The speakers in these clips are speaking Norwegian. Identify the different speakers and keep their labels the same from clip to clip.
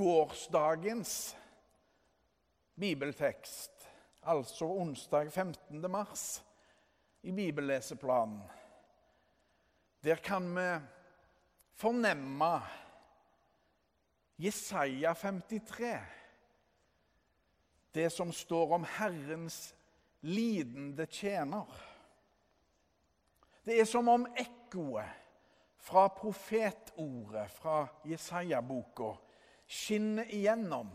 Speaker 1: gårsdagens bibeltekst, altså onsdag 15. mars, i bibelleseplanen, der kan vi fornemme Jesaja 53. Det som står om Herrens lidende tjener. Det er som om ekkoet fra profetordet fra Jesaja-boka skinner igjennom.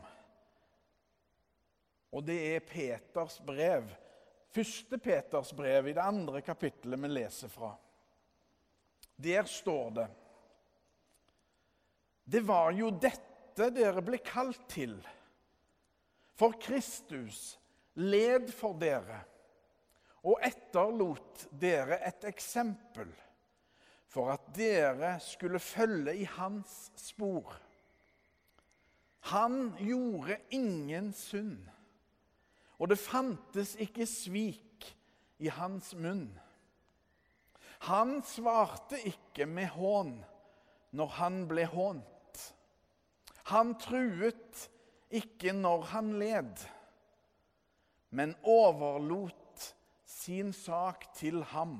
Speaker 1: Og det er Peters brev, første Peters brev, i det andre kapittelet vi leser fra. Der står det Det var jo dette dere ble kalt til. For Kristus led for dere og etterlot dere et eksempel for at dere skulle følge i hans spor. Han gjorde ingen synd, og det fantes ikke svik i hans munn. Han svarte ikke med hån når han ble hånt. Han truet ikke når han led, men overlot sin sak til ham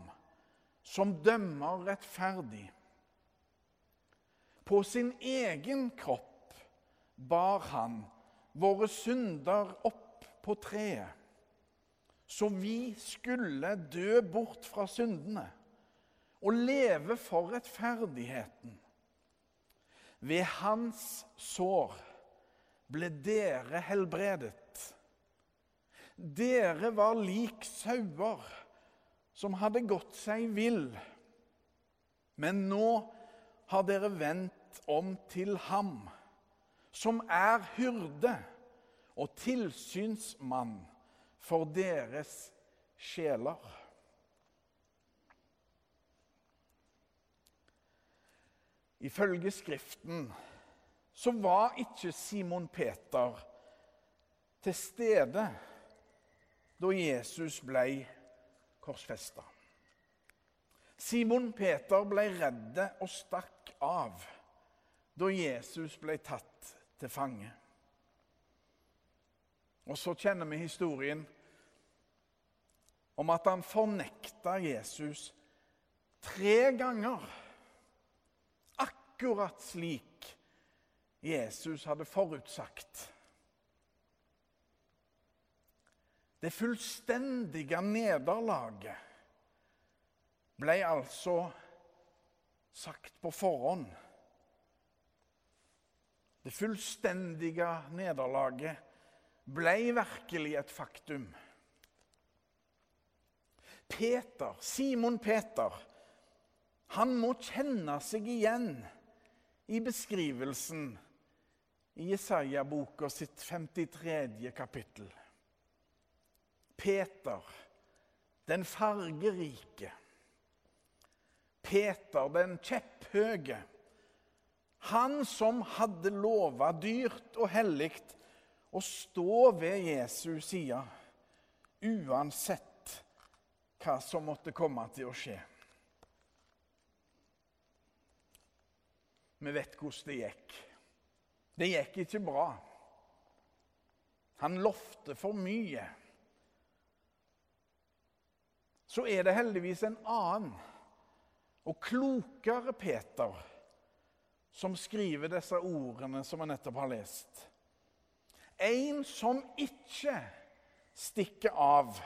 Speaker 1: som dømmer rettferdig. På sin egen kropp bar han våre synder opp på treet, så vi skulle dø bort fra syndene og leve for rettferdigheten. Ved hans sår ble dere helbredet. Dere var lik sauer som hadde gått seg vill. Men nå har dere vendt om til ham, som er hyrde og tilsynsmann for deres sjeler. Ifølge Skriften så var ikke Simon Peter til stede da Jesus ble korsfesta. Simon Peter ble redd og stakk av da Jesus ble tatt til fange. Og så kjenner vi historien om at han fornekta Jesus tre ganger. Akkurat slik Jesus hadde forutsagt. Det fullstendige nederlaget ble altså sagt på forhånd. Det fullstendige nederlaget ble virkelig et faktum. Peter, Simon Peter, han må kjenne seg igjen i beskrivelsen i Jesaja-boka sitt 53. kapittel. Peter, den fargerike. Peter, den kjepphøye. Han som hadde lova dyrt og hellig å stå ved Jesu side uansett hva som måtte komme til å skje. Vi vet hvordan det gikk. Det gikk ikke bra. Han lovte for mye så er det heldigvis en annen og klokere Peter som skriver disse ordene som jeg nettopp har lest. En som ikke stikker av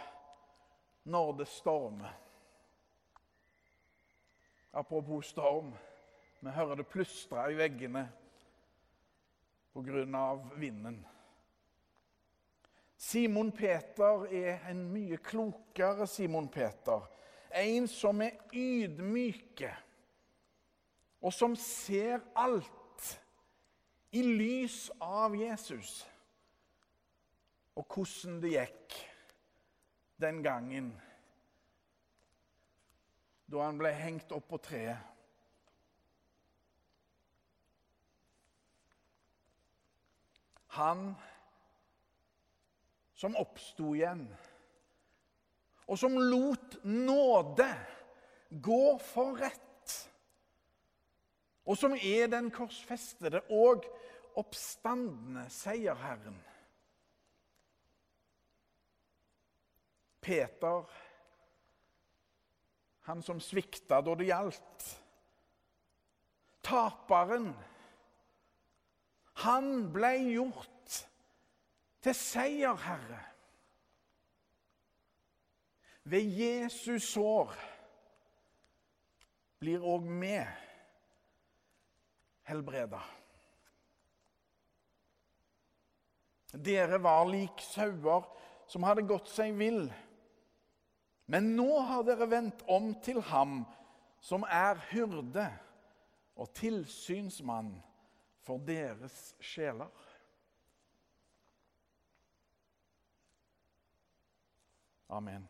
Speaker 1: når det stormer. Apropos storm. Vi hører det plystre i veggene pga. vinden. Simon Peter er en mye klokere Simon Peter. En som er ydmyke, og som ser alt i lys av Jesus. Og hvordan det gikk den gangen da han ble hengt opp på treet. Han som oppsto igjen, og som lot nåde gå for rett, og som er den korsfestede, og oppstandende seierherren. Peter, han som svikta da det gjaldt. Taperen. Han ble gjort til seierherre. Ved Jesus sår blir òg vi helbreda. Dere var lik sauer som hadde gått seg vill. Men nå har dere vendt om til ham som er hyrde og tilsynsmann for deres sjeler. Amen.